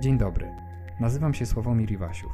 Dzień dobry. Nazywam się Sławomir Iwasiów.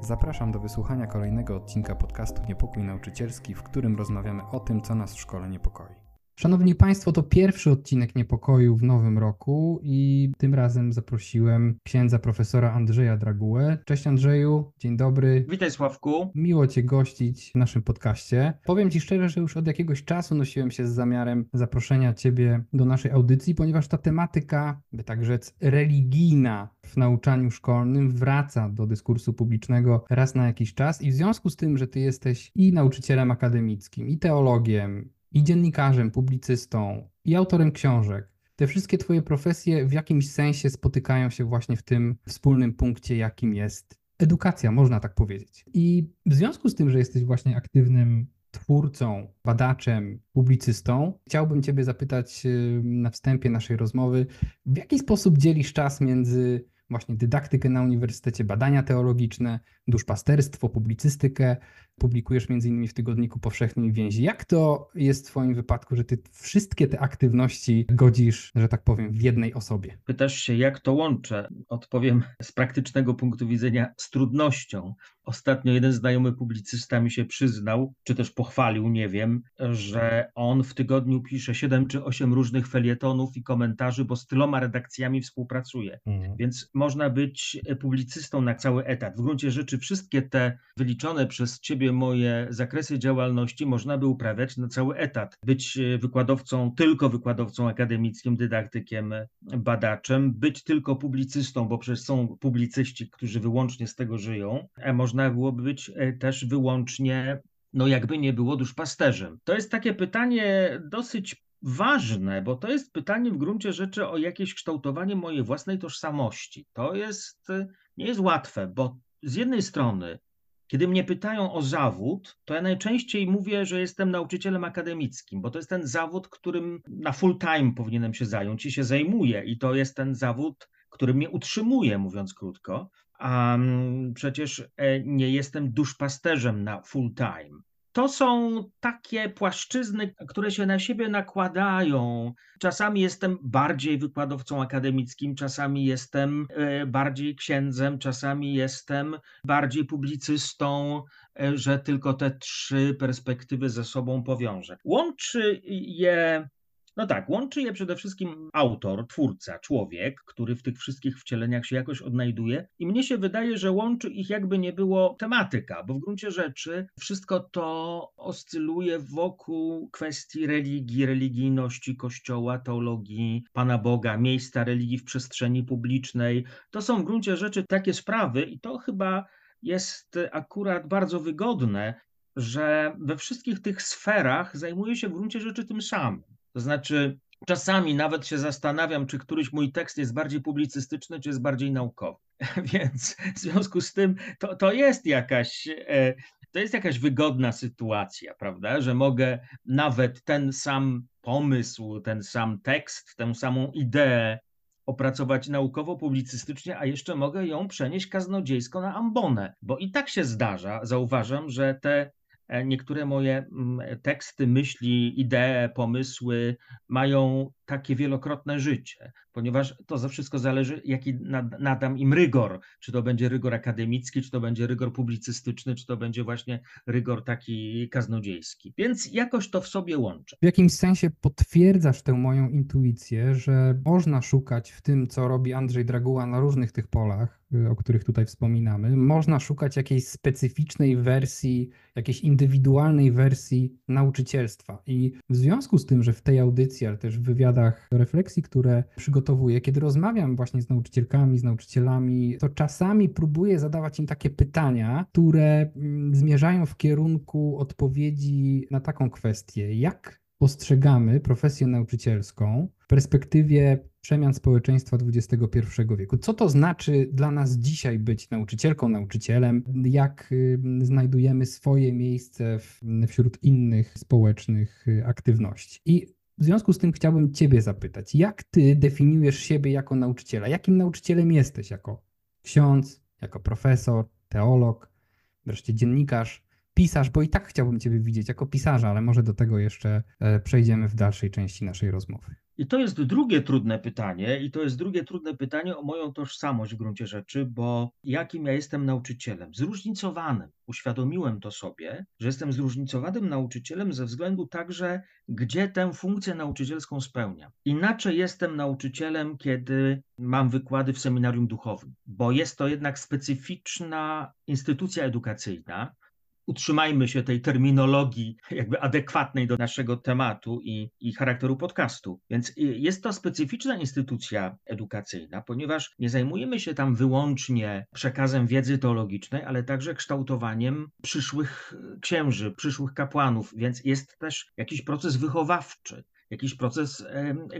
Zapraszam do wysłuchania kolejnego odcinka podcastu Niepokój Nauczycielski, w którym rozmawiamy o tym, co nas w szkole niepokoi. Szanowni Państwo, to pierwszy odcinek Niepokoju w nowym roku i tym razem zaprosiłem księdza profesora Andrzeja Dragułę. Cześć Andrzeju, dzień dobry. Witaj Sławku. Miło Cię gościć w naszym podcaście. Powiem Ci szczerze, że już od jakiegoś czasu nosiłem się z zamiarem zaproszenia Ciebie do naszej audycji, ponieważ ta tematyka, by tak rzec, religijna w nauczaniu szkolnym wraca do dyskursu publicznego raz na jakiś czas i w związku z tym, że Ty jesteś i nauczycielem akademickim, i teologiem, i dziennikarzem, publicystą, i autorem książek. Te wszystkie Twoje profesje w jakimś sensie spotykają się właśnie w tym wspólnym punkcie, jakim jest edukacja, można tak powiedzieć. I w związku z tym, że jesteś właśnie aktywnym twórcą, badaczem, publicystą, chciałbym Ciebie zapytać na wstępie naszej rozmowy, w jaki sposób dzielisz czas między właśnie dydaktykę na uniwersytecie, badania teologiczne, duszpasterstwo, publicystykę. Publikujesz między innymi w Tygodniku Powszechnym Więzi. Jak to jest w Twoim wypadku, że Ty wszystkie te aktywności godzisz, że tak powiem, w jednej osobie? Pytasz się, jak to łączę? Odpowiem z praktycznego punktu widzenia z trudnością. Ostatnio jeden znajomy publicysta mi się przyznał, czy też pochwalił, nie wiem, że on w tygodniu pisze 7 czy 8 różnych felietonów i komentarzy, bo z tyloma redakcjami współpracuje. Mhm. Więc można być publicystą na cały etat. W gruncie rzeczy wszystkie te wyliczone przez ciebie moje zakresy działalności można by uprawiać na cały etat. Być wykładowcą, tylko wykładowcą akademickim, dydaktykiem, badaczem, być tylko publicystą, bo przecież są publicyści, którzy wyłącznie z tego żyją, a można byłoby być e, też wyłącznie no jakby nie było duszpasterzem. To jest takie pytanie dosyć ważne, bo to jest pytanie w gruncie rzeczy o jakieś kształtowanie mojej własnej tożsamości. To jest, nie jest łatwe, bo z jednej strony, kiedy mnie pytają o zawód, to ja najczęściej mówię, że jestem nauczycielem akademickim, bo to jest ten zawód, którym na full time powinienem się zająć i się zajmuję. I to jest ten zawód, który mnie utrzymuje, mówiąc krótko. A przecież e, nie jestem duszpasterzem na full time to są takie płaszczyzny, które się na siebie nakładają. Czasami jestem bardziej wykładowcą akademickim, czasami jestem e, bardziej księdzem, czasami jestem bardziej publicystą, e, że tylko te trzy perspektywy ze sobą powiążę. Łączy je no tak, łączy je przede wszystkim autor, twórca, człowiek, który w tych wszystkich wcieleniach się jakoś odnajduje. I mnie się wydaje, że łączy ich jakby nie było tematyka, bo w gruncie rzeczy wszystko to oscyluje wokół kwestii religii, religijności Kościoła, teologii Pana Boga, miejsca religii w przestrzeni publicznej. To są w gruncie rzeczy takie sprawy, i to chyba jest akurat bardzo wygodne, że we wszystkich tych sferach zajmuje się w gruncie rzeczy tym samym. To znaczy, czasami nawet się zastanawiam, czy któryś mój tekst jest bardziej publicystyczny, czy jest bardziej naukowy. Więc w związku z tym to, to jest jakaś. E, to jest jakaś wygodna sytuacja, prawda? Że mogę nawet ten sam pomysł, ten sam tekst, tę samą ideę opracować naukowo-publicystycznie, a jeszcze mogę ją przenieść kaznodziejsko na ambonę, bo i tak się zdarza, zauważam, że te niektóre moje mm, teksty, myśli, idee, pomysły mają takie wielokrotne życie, ponieważ to za wszystko zależy, jaki nadam im rygor. Czy to będzie rygor akademicki, czy to będzie rygor publicystyczny, czy to będzie właśnie rygor taki kaznodziejski. Więc jakoś to w sobie łączę. W jakimś sensie potwierdzasz tę moją intuicję, że można szukać w tym, co robi Andrzej Draguła na różnych tych polach, y, o których tutaj wspominamy, można szukać jakiejś specyficznej wersji, jakiejś indywidualnej wersji nauczycielstwa. I w związku z tym, że w tej audycji, ale też w wywiadach, wywiadach, refleksji, które przygotowuję, kiedy rozmawiam właśnie z nauczycielkami, z nauczycielami, to czasami próbuję zadawać im takie pytania, które mm, zmierzają w kierunku odpowiedzi na taką kwestię, jak postrzegamy profesję nauczycielską w perspektywie przemian społeczeństwa XXI wieku. Co to znaczy dla nas dzisiaj być nauczycielką, nauczycielem? Jak y, znajdujemy swoje miejsce wśród innych społecznych y, aktywności? I w związku z tym chciałbym Ciebie zapytać, jak Ty definiujesz siebie jako nauczyciela? Jakim nauczycielem jesteś jako ksiądz, jako profesor, teolog, wreszcie dziennikarz? pisarz, bo i tak chciałbym Ciebie widzieć jako pisarza, ale może do tego jeszcze e, przejdziemy w dalszej części naszej rozmowy. I to jest drugie trudne pytanie, i to jest drugie trudne pytanie o moją tożsamość w gruncie rzeczy, bo jakim ja jestem nauczycielem? Zróżnicowanym. Uświadomiłem to sobie, że jestem zróżnicowanym nauczycielem ze względu także, gdzie tę funkcję nauczycielską spełniam. Inaczej jestem nauczycielem, kiedy mam wykłady w seminarium duchowym, bo jest to jednak specyficzna instytucja edukacyjna, utrzymajmy się tej terminologii jakby adekwatnej do naszego tematu i, i charakteru podcastu. Więc jest to specyficzna instytucja edukacyjna, ponieważ nie zajmujemy się tam wyłącznie przekazem wiedzy teologicznej, ale także kształtowaniem przyszłych księży, przyszłych kapłanów, więc jest też jakiś proces wychowawczy jakiś proces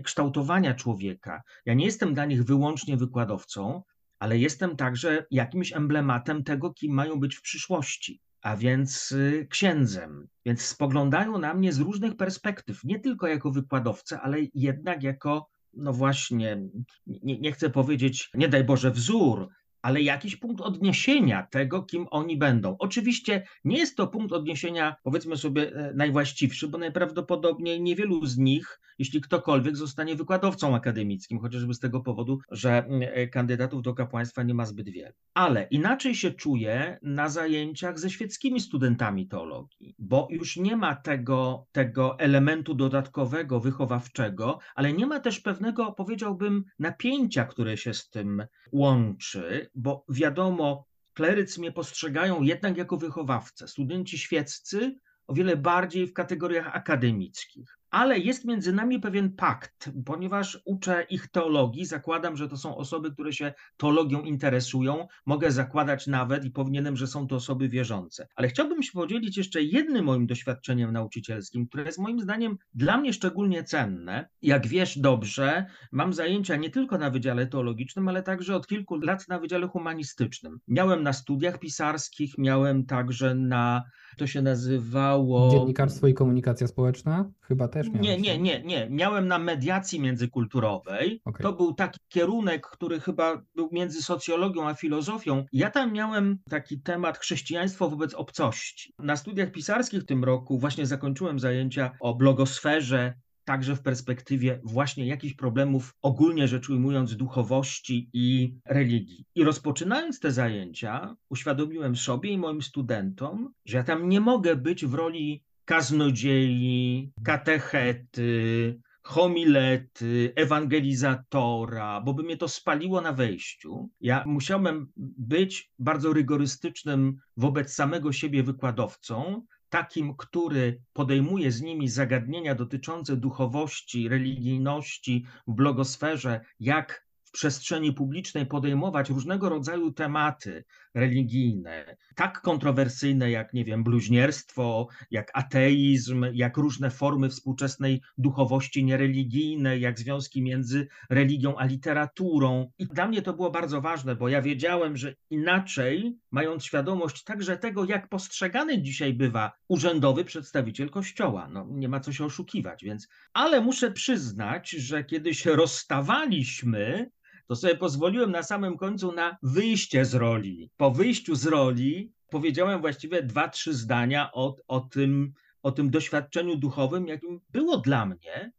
kształtowania człowieka. Ja nie jestem dla nich wyłącznie wykładowcą, ale jestem także jakimś emblematem tego, kim mają być w przyszłości a więc y, księdzem. Więc spoglądają na mnie z różnych perspektyw, nie tylko jako wykładowcę, ale jednak jako, no właśnie, nie, nie chcę powiedzieć, nie daj Boże, wzór, ale jakiś punkt odniesienia tego, kim oni będą. Oczywiście nie jest to punkt odniesienia, powiedzmy sobie, e, najwłaściwszy, bo najprawdopodobniej niewielu z nich, jeśli ktokolwiek, zostanie wykładowcą akademickim, chociażby z tego powodu, że e, kandydatów do kapłaństwa nie ma zbyt wiele. Ale inaczej się czuję na zajęciach ze świeckimi studentami teologii, bo już nie ma tego, tego elementu dodatkowego, wychowawczego, ale nie ma też pewnego, powiedziałbym, napięcia, które się z tym łączy bo wiadomo, klerycy mnie postrzegają jednak jako wychowawcę. Studenci świeccy o wiele bardziej w kategoriach akademickich ale jest między nami pewien pakt, ponieważ uczę ich teologii, zakładam, że to są osoby, które się teologią interesują, mogę zakładać nawet i powinienem, że są to osoby wierzące. Ale chciałbym się podzielić jeszcze jednym moim doświadczeniem nauczycielskim, które jest moim zdaniem dla mnie szczególnie cenne. Jak wiesz dobrze, mam zajęcia nie tylko na Wydziale Teologicznym, ale także od kilku lat na Wydziale Humanistycznym. Miałem na studiach pisarskich, miałem także na, to się nazywało... Dziennikarstwo i komunikacja społeczna? Chyba też miałeś? Nie, nie, nie, nie. Miałem na mediacji międzykulturowej. Okay. To był taki kierunek, który chyba był między socjologią a filozofią. Ja tam miałem taki temat chrześcijaństwo wobec obcości. Na studiach pisarskich w tym roku właśnie zakończyłem zajęcia o blogosferze, także w perspektywie właśnie jakichś problemów, ogólnie rzecz ujmując, duchowości i religii. I rozpoczynając te zajęcia, uświadomiłem sobie i moim studentom, że ja tam nie mogę być w roli kaznodziei, katechety, homilety, ewangelizatora, bo by mnie to spaliło na wejściu. Ja musiałem być bardzo rygorystycznym wobec samego siebie wykładowcą, takim, który podejmuje z nimi zagadnienia dotyczące duchowości, religijności w blogosferze, jak przestrzeni publicznej podejmować różnego rodzaju tematy religijne, tak kontrowersyjne jak, nie wiem, bluźnierstwo, jak ateizm, jak różne formy współczesnej duchowości niereligijnej, jak związki między religią a literaturą. I dla mnie to było bardzo ważne, bo ja wiedziałem, że inaczej, mając świadomość także tego, jak postrzegany dzisiaj bywa urzędowy przedstawiciel Kościoła, no nie ma co się oszukiwać, więc, ale muszę przyznać, że kiedy się rozstawaliśmy, to sobie pozwoliłem na samym końcu na wyjście z roli. Po wyjściu z roli powiedziałem właściwie dwa, trzy zdania o, o tym, o tym doświadczeniu duchowym, jakim było dla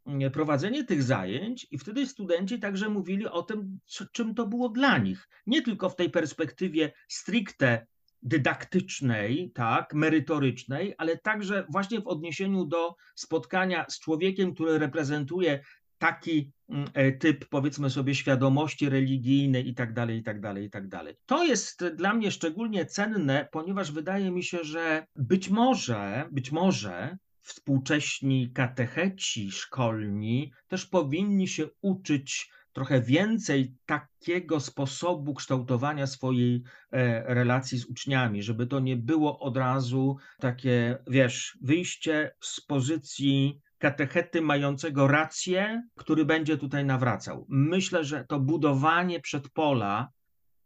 mnie prowadzenie tych zajęć, i wtedy studenci także mówili o tym, czym to było dla nich. Nie tylko w tej perspektywie stricte dydaktycznej, tak, merytorycznej, ale także właśnie w odniesieniu do spotkania z człowiekiem, który reprezentuje taki mm, e, typ, powiedzmy sobie, świadomości religijnej i tak dalej, i tak dalej, i tak dalej. To jest dla mnie szczególnie cenne, ponieważ wydaje mi się, że być może, być może współcześni katecheci szkolni też powinni się uczyć trochę więcej takiego sposobu kształtowania swojej e, relacji z uczniami, żeby to nie było od razu takie, wiesz, wyjście z pozycji katechety mającego rację, który będzie tutaj nawracał. Myślę, że to budowanie przedpola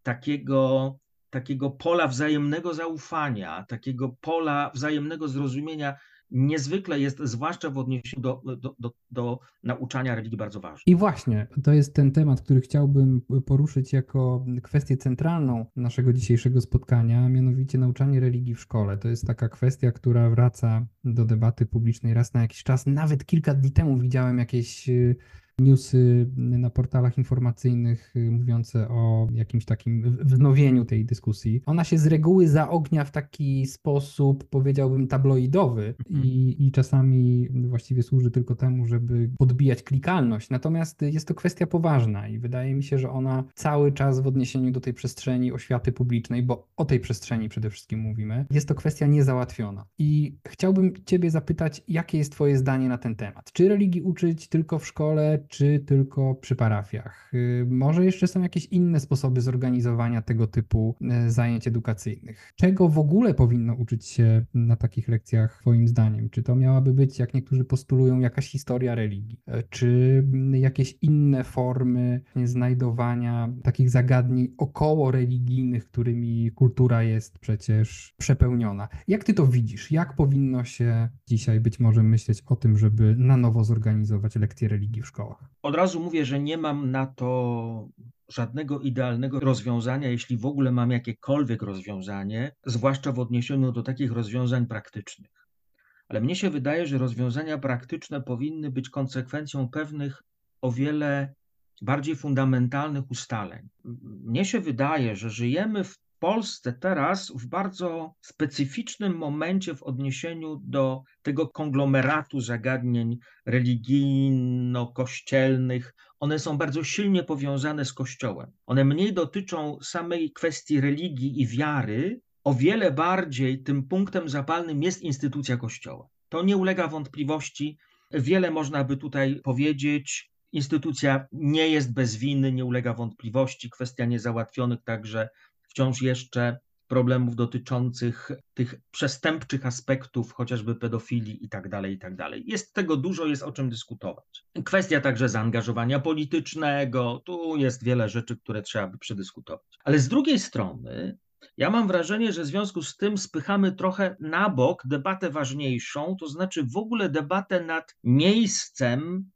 takiego takiego pola wzajemnego zaufania, takiego pola wzajemnego zrozumienia niezwykle jest, zwłaszcza w odniesieniu do, do, do, do, nauczania religii, bardzo ważny. I właśnie, to jest ten temat, który chciałbym poruszyć jako kwestię centralną naszego dzisiejszego spotkania, mianowicie nauczanie religii w szkole. To jest taka kwestia, która wraca do debaty publicznej raz na jakiś czas. Nawet kilka dni temu widziałem jakieś newsy na portalach informacyjnych y, mówiące o jakimś takim wznowieniu tej dyskusji. Ona się z reguły zaognia w taki sposób, powiedziałbym, tabloidowy mhm. i, i czasami właściwie służy tylko temu, żeby podbijać klikalność. Natomiast jest to kwestia poważna i wydaje mi się, że ona cały czas w odniesieniu do tej przestrzeni oświaty publicznej, bo o tej przestrzeni przede wszystkim mówimy, jest to kwestia niezałatwiona. I chciałbym Ciebie zapytać, jakie jest Twoje zdanie na ten temat? Czy religii uczyć tylko w szkole, czy tylko przy parafiach? Y, może jeszcze są jakieś inne sposoby zorganizowania tego typu y, zajęć edukacyjnych? Czego w ogóle powinno uczyć się na takich lekcjach, Twoim zdaniem? Czy to miałaby być, jak niektórzy postulują, jakaś historia religii? Y, czy jakieś inne formy znajdowania takich zagadnień około religijnych, którymi kultura jest przecież przepełniona? Jak Ty to widzisz? Jak powinno się dzisiaj być może myśleć o tym, żeby na nowo zorganizować lekcje religii w szkołach? Od razu mówię, że nie mam na to żadnego idealnego rozwiązania, jeśli w ogóle mam jakiekolwiek rozwiązanie, zwłaszcza w odniesieniu do takich rozwiązań praktycznych. Ale mnie się wydaje, że rozwiązania praktyczne powinny być konsekwencją pewnych o wiele bardziej fundamentalnych ustaleń. Mnie się wydaje, że żyjemy w Polsce teraz w bardzo specyficznym momencie w odniesieniu do tego konglomeratu zagadnień religijno-kościelnych. One są bardzo silnie powiązane z Kościołem. One mniej dotyczą samej kwestii religii i wiary, o wiele bardziej tym punktem zapalnym jest instytucja Kościoła. To nie ulega wątpliwości. Wiele można by tutaj powiedzieć. Instytucja nie jest bez winy, nie ulega wątpliwości. Kwestia niezałatwionych także wciąż jeszcze problemów dotyczących tych przestępczych aspektów, chociażby pedofilii i tak dalej, i tak dalej. Jest tego dużo, jest o czym dyskutować. Kwestia także zaangażowania politycznego, tu jest wiele rzeczy, które trzeba by przedyskutować. Ale z drugiej strony, ja mam wrażenie, że w związku z tym spychamy trochę na bok debatę ważniejszą, to znaczy w ogóle debatę nad miejscem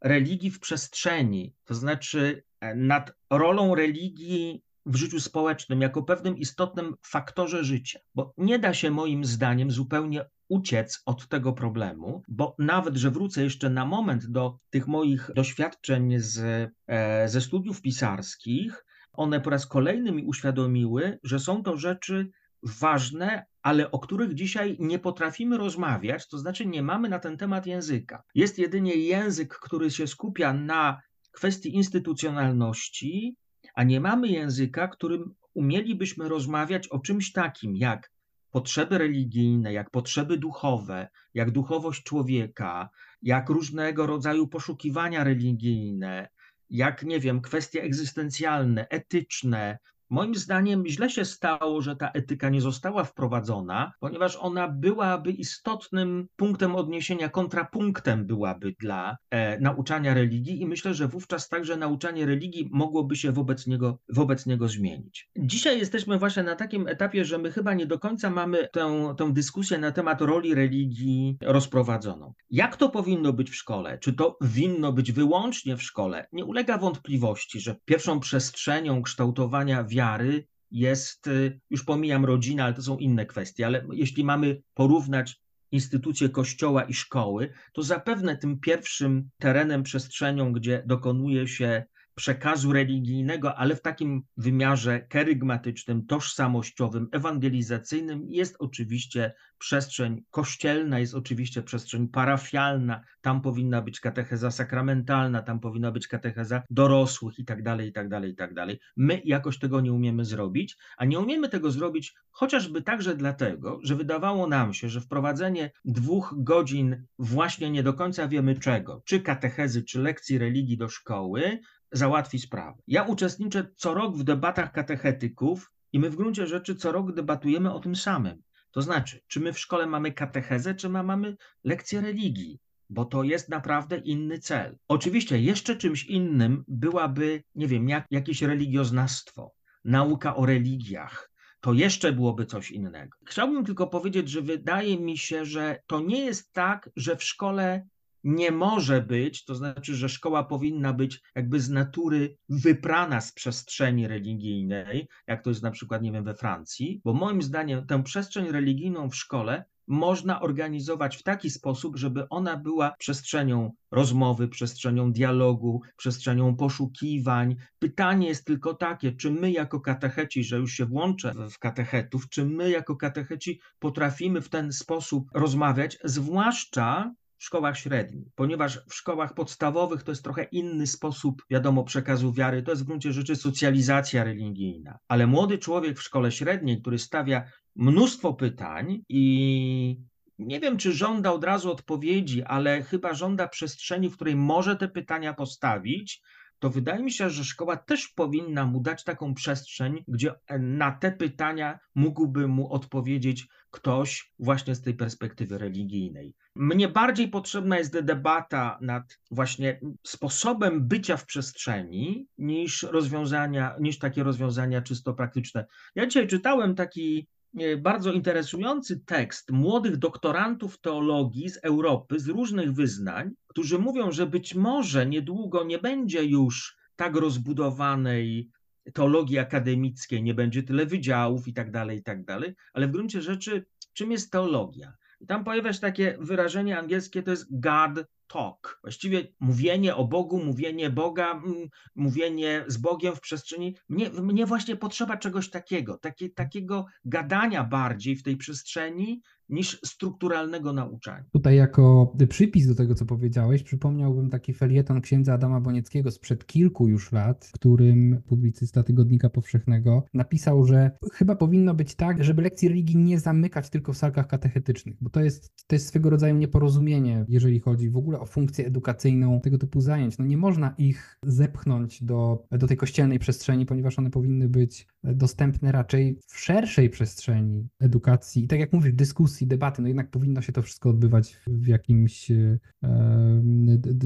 religii w przestrzeni, to znaczy e, nad rolą religii w życiu społecznym jako pewnym istotnym faktorze życia, bo nie da się moim zdaniem zupełnie uciec od tego problemu, bo nawet, że wrócę jeszcze na moment do tych moich doświadczeń z, e, ze studiów pisarskich, one po raz kolejny mi uświadomiły, że są to rzeczy ważne, ale o których dzisiaj nie potrafimy rozmawiać, to znaczy nie mamy na ten temat języka. Jest jedynie język, który się skupia na kwestii instytucjonalności, a nie mamy języka, którym umielibyśmy rozmawiać o czymś takim jak potrzeby religijne, jak potrzeby duchowe, jak duchowość człowieka, jak różnego rodzaju poszukiwania religijne, jak, nie wiem, kwestie egzystencjalne, etyczne, Moim zdaniem źle się stało, że ta etyka nie została wprowadzona, ponieważ ona byłaby istotnym punktem odniesienia, kontrapunktem byłaby dla e, nauczania religii i myślę, że wówczas także nauczanie religii mogłoby się wobec niego, wobec niego zmienić. Dzisiaj jesteśmy właśnie na takim etapie, że my chyba nie do końca mamy tę, tę dyskusję na temat roli religii rozprowadzoną. Jak to powinno być w szkole? Czy to winno być wyłącznie w szkole? Nie ulega wątpliwości, że pierwszą przestrzenią kształtowania wiary jest, y, już pomijam rodzinę, ale to są inne kwestie, ale jeśli mamy porównać instytucje kościoła i szkoły, to zapewne tym pierwszym terenem, przestrzenią, gdzie dokonuje się przekazu religijnego, ale w takim wymiarze kerygmatycznym, tożsamościowym, ewangelizacyjnym jest oczywiście przestrzeń kościelna, jest oczywiście przestrzeń parafialna, tam powinna być katecheza sakramentalna, tam powinna być katecheza dorosłych i tak dalej, i tak dalej, i tak dalej. My jakoś tego nie umiemy zrobić, a nie umiemy tego zrobić chociażby także dlatego, że wydawało nam się, że wprowadzenie dwóch godzin właśnie nie do końca wiemy czego, czy katechezy, czy lekcji religii do szkoły, załatwi sprawę. Ja uczestniczę co rok w debatach katechetyków i my w gruncie rzeczy co rok debatujemy o tym samym. To znaczy, czy my w szkole mamy katechezę, czy ma, mamy lekcję religii, bo to jest naprawdę inny cel. Oczywiście jeszcze czymś innym byłaby, nie wiem, jak, jakieś religioznawstwo, nauka o religiach, to jeszcze byłoby coś innego. Chciałbym tylko powiedzieć, że wydaje mi się, że to nie jest tak, że w szkole nie może być, to znaczy, że szkoła powinna być jakby z natury wyprana z przestrzeni religijnej, jak to jest na przykład, nie wiem, we Francji, bo moim zdaniem tę przestrzeń religijną w szkole można organizować w taki sposób, żeby ona była przestrzenią rozmowy, przestrzenią dialogu, przestrzenią poszukiwań. Pytanie jest tylko takie, czy my jako katecheci, że już się włączę w katechetów, czy my jako katecheci potrafimy w ten sposób rozmawiać, zwłaszcza w szkołach średnich, ponieważ w szkołach podstawowych to jest trochę inny sposób, wiadomo, przekazu wiary, to jest w gruncie rzeczy socjalizacja religijna. Ale młody człowiek w szkole średniej, który stawia mnóstwo pytań i nie wiem, czy żąda od razu odpowiedzi, ale chyba żąda przestrzeni, w której może te pytania postawić, to wydaje mi się, że szkoła też powinna mu dać taką przestrzeń, gdzie na te pytania mógłby mu odpowiedzieć ktoś właśnie z tej perspektywy religijnej. Mnie bardziej potrzebna jest debata nad właśnie sposobem bycia w przestrzeni niż rozwiązania, niż takie rozwiązania czysto praktyczne. Ja dzisiaj czytałem taki e, bardzo interesujący tekst młodych doktorantów teologii z Europy, z różnych wyznań, którzy mówią, że być może niedługo nie będzie już tak rozbudowanej teologii akademickiej, nie będzie tyle wydziałów i tak dalej, i tak dalej, ale w gruncie rzeczy czym jest teologia? I tam pojawia się takie wyrażenie angielskie, to jest God talk. Właściwie mówienie o Bogu, mówienie Boga, mm, mówienie z Bogiem w przestrzeni. Mnie, mnie właśnie potrzeba czegoś takiego, takie, takiego gadania bardziej w tej przestrzeni niż strukturalnego nauczania. Tutaj jako przypis do tego, co powiedziałeś, przypomniałbym taki felieton księdza Adama Bonieckiego sprzed kilku już lat, w którym publicysta Tygodnika Powszechnego napisał, że chyba powinno być tak, żeby lekcji religii nie zamykać tylko w salkach katechetycznych, bo to jest, to jest swego rodzaju nieporozumienie, jeżeli chodzi w ogóle o funkcję edukacyjną tego typu zajęć. No nie można ich zepchnąć do, do tej kościelnej przestrzeni, ponieważ one powinny być dostępne raczej w szerszej przestrzeni edukacji i tak jak mówisz, dyskusji, debaty, no jednak powinno się to wszystko odbywać w jakimś e,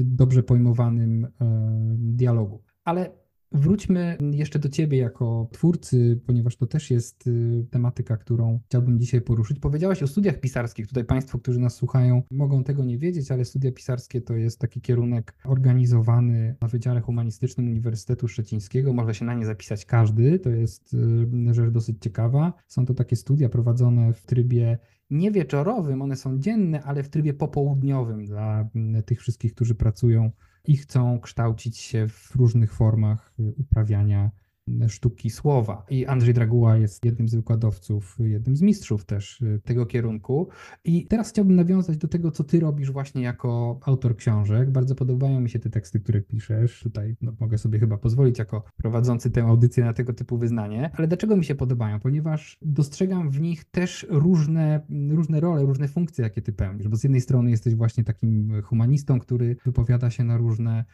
dobrze pojmowanym e, dialogu. Ale Wróćmy jeszcze do Ciebie jako twórcy, ponieważ to też jest y, tematyka, którą chciałbym dzisiaj poruszyć. Powiedziałaś o studiach pisarskich. Tutaj Państwo, którzy nas słuchają, mogą tego nie wiedzieć, ale studia pisarskie to jest taki kierunek organizowany na Wydziale Humanistycznym Uniwersytetu Szczecińskiego. Może się na nie zapisać każdy. To jest y, rzecz dosyć ciekawa. Są to takie studia prowadzone w trybie nie wieczorowym, one są dzienne, ale w trybie popołudniowym dla mm, tych wszystkich, którzy pracują i chcą kształcić się w różnych formach uprawiania sztuki słowa. I Andrzej Draguła jest jednym z wykładowców, jednym z mistrzów też y, tego kierunku. I teraz chciałbym nawiązać do tego, co ty robisz właśnie jako autor książek. Bardzo podobają mi się te teksty, które piszesz. Tutaj no, mogę sobie chyba pozwolić jako prowadzący tę audycję na tego typu wyznanie. Ale dlaczego mi się podobają? Ponieważ dostrzegam w nich też różne, różne role, różne funkcje, jakie ty pełnisz. Bo z jednej strony jesteś właśnie takim humanistą, który wypowiada się na różne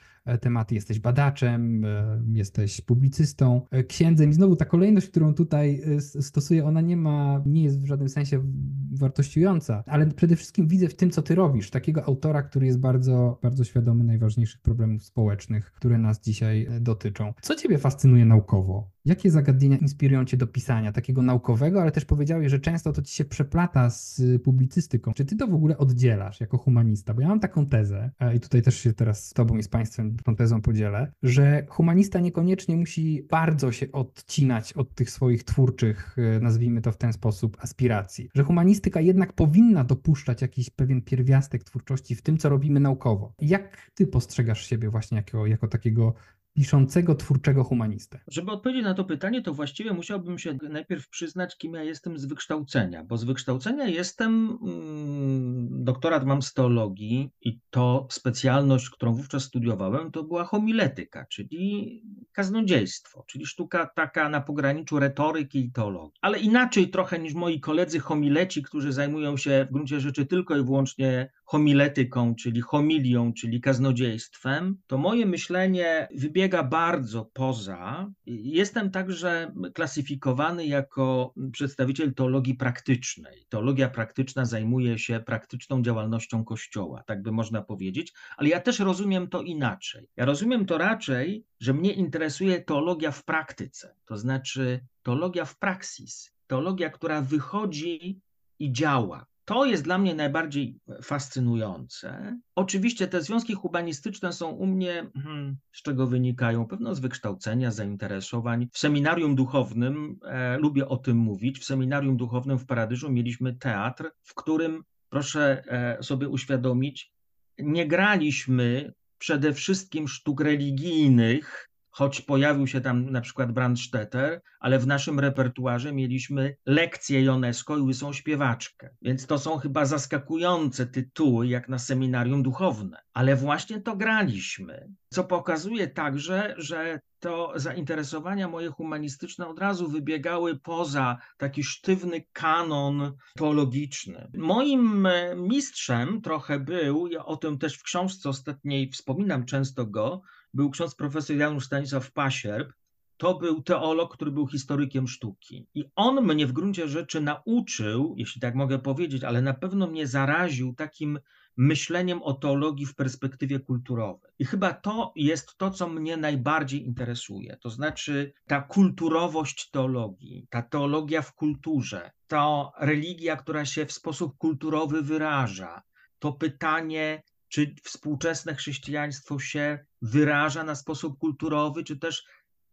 tematy. Jesteś badaczem, e, jesteś publicystą, E, księdzem. I znowu ta kolejność, którą tutaj e, stosuję, ona nie ma, nie jest w żadnym sensie wartościująca, ale przede wszystkim widzę w tym, co ty robisz, takiego autora, który jest bardzo, bardzo świadomy najważniejszych problemów społecznych, które nas dzisiaj e, dotyczą. Co ciebie fascynuje naukowo? Jakie zagadnienia inspirują cię do pisania takiego naukowego, ale też powiedziałeś, że często to ci się przeplata z publicystyką. Czy ty to w ogóle oddzielasz jako humanista? Bo ja mam taką tezę, i tutaj też się teraz z tobą i z państwem tą tezą podzielę, że humanista niekoniecznie musi bardzo się odcinać od tych swoich twórczych, e, nazwijmy to w ten sposób, aspiracji. Że humanistyka jednak powinna dopuszczać jakiś pewien pierwiastek twórczości w tym, co robimy naukowo. Jak ty postrzegasz siebie właśnie jako, jako takiego piszącego, twórczego humanistę? Żeby odpowiedzieć na to pytanie, to właściwie musiałbym się najpierw przyznać, kim ja jestem z wykształcenia, bo z wykształcenia jestem, mm, doktorat mam z teologii i to specjalność, którą wówczas studiowałem, to była homiletyka, czyli kaznodziejstwo, czyli sztuka taka na pograniczu retoryki i teologii. Ale inaczej trochę niż moi koledzy homileci, którzy zajmują się w gruncie rzeczy tylko i wyłącznie homiletyką, czyli homilią, czyli kaznodziejstwem, to moje myślenie wybiega bardzo poza. Jestem także klasyfikowany jako przedstawiciel teologii praktycznej. Teologia praktyczna zajmuje się praktyczną działalnością Kościoła, tak by można powiedzieć, ale ja też rozumiem to inaczej. Ja rozumiem to raczej, że mnie interesuje teologia w praktyce, to znaczy teologia w praksis teologia, która wychodzi i działa. To jest dla mnie najbardziej fascynujące. Oczywiście te związki humanistyczne są u mnie, hmm, z czego wynikają pewno z wykształcenia, zainteresowań. W seminarium duchownym, e, lubię o tym mówić, w seminarium duchownym w Paradyżu mieliśmy teatr, w którym, proszę e, sobie uświadomić, nie graliśmy przede wszystkim sztuk religijnych, choć pojawił się tam na przykład Brandstetter, ale w naszym repertuarze mieliśmy lekcję Jonesko i łysą śpiewaczkę. Więc to są chyba zaskakujące tytuły, jak na seminarium duchowne. Ale właśnie to graliśmy, co pokazuje także, że to zainteresowania moje humanistyczne od razu wybiegały poza taki sztywny kanon teologiczny. Moim e, mistrzem trochę był, ja o tym też w książce ostatniej wspominam często go, był ksiądz profesor Janusz Stanisław Pasierb, to był teolog, który był historykiem sztuki. I on mnie w gruncie rzeczy nauczył, jeśli tak mogę powiedzieć, ale na pewno mnie zaraził takim myśleniem o teologii w perspektywie kulturowej. I chyba to jest to, co mnie najbardziej interesuje. To znaczy ta kulturowość teologii, ta teologia w kulturze, ta religia, która się w sposób kulturowy wyraża, to pytanie, czy współczesne chrześcijaństwo się wyraża na sposób kulturowy, czy też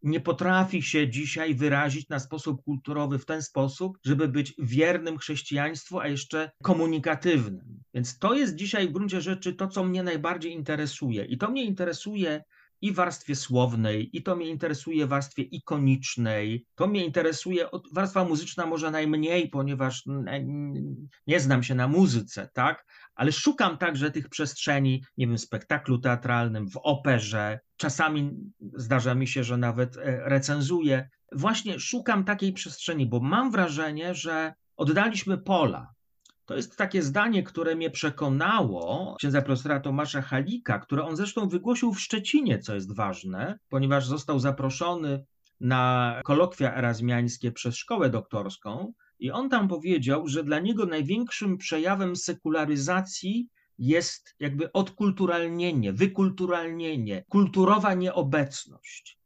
nie potrafi się dzisiaj wyrazić na sposób kulturowy w ten sposób, żeby być wiernym chrześcijaństwu, a jeszcze komunikatywnym. Więc to jest dzisiaj w gruncie rzeczy to, co mnie najbardziej interesuje. I to mnie interesuje i warstwie słownej, i to mnie interesuje warstwie ikonicznej, to mnie interesuje, warstwa muzyczna może najmniej, ponieważ nie znam się na muzyce, tak? Ale szukam także tych przestrzeni, nie wiem, w spektaklu teatralnym, w operze, czasami zdarza mi się, że nawet e, recenzuję. Właśnie szukam takiej przestrzeni, bo mam wrażenie, że oddaliśmy pola to jest takie zdanie, które mnie przekonało księdza profesora Tomasza Halika, które on zresztą wygłosił w Szczecinie, co jest ważne, ponieważ został zaproszony na kolokwia erazmiańskie przez szkołę doktorską i on tam powiedział, że dla niego największym przejawem sekularyzacji jest jakby odkulturalnienie, wykulturalnienie, kulturowa nieobecność.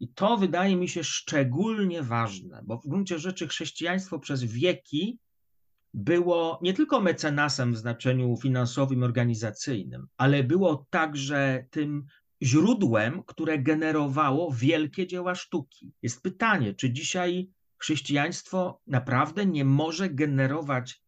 I to wydaje mi się szczególnie ważne, bo w gruncie rzeczy chrześcijaństwo przez wieki było nie tylko mecenasem w znaczeniu finansowym, organizacyjnym, ale było także tym źródłem, które generowało wielkie dzieła sztuki. Jest pytanie, czy dzisiaj chrześcijaństwo naprawdę nie może generować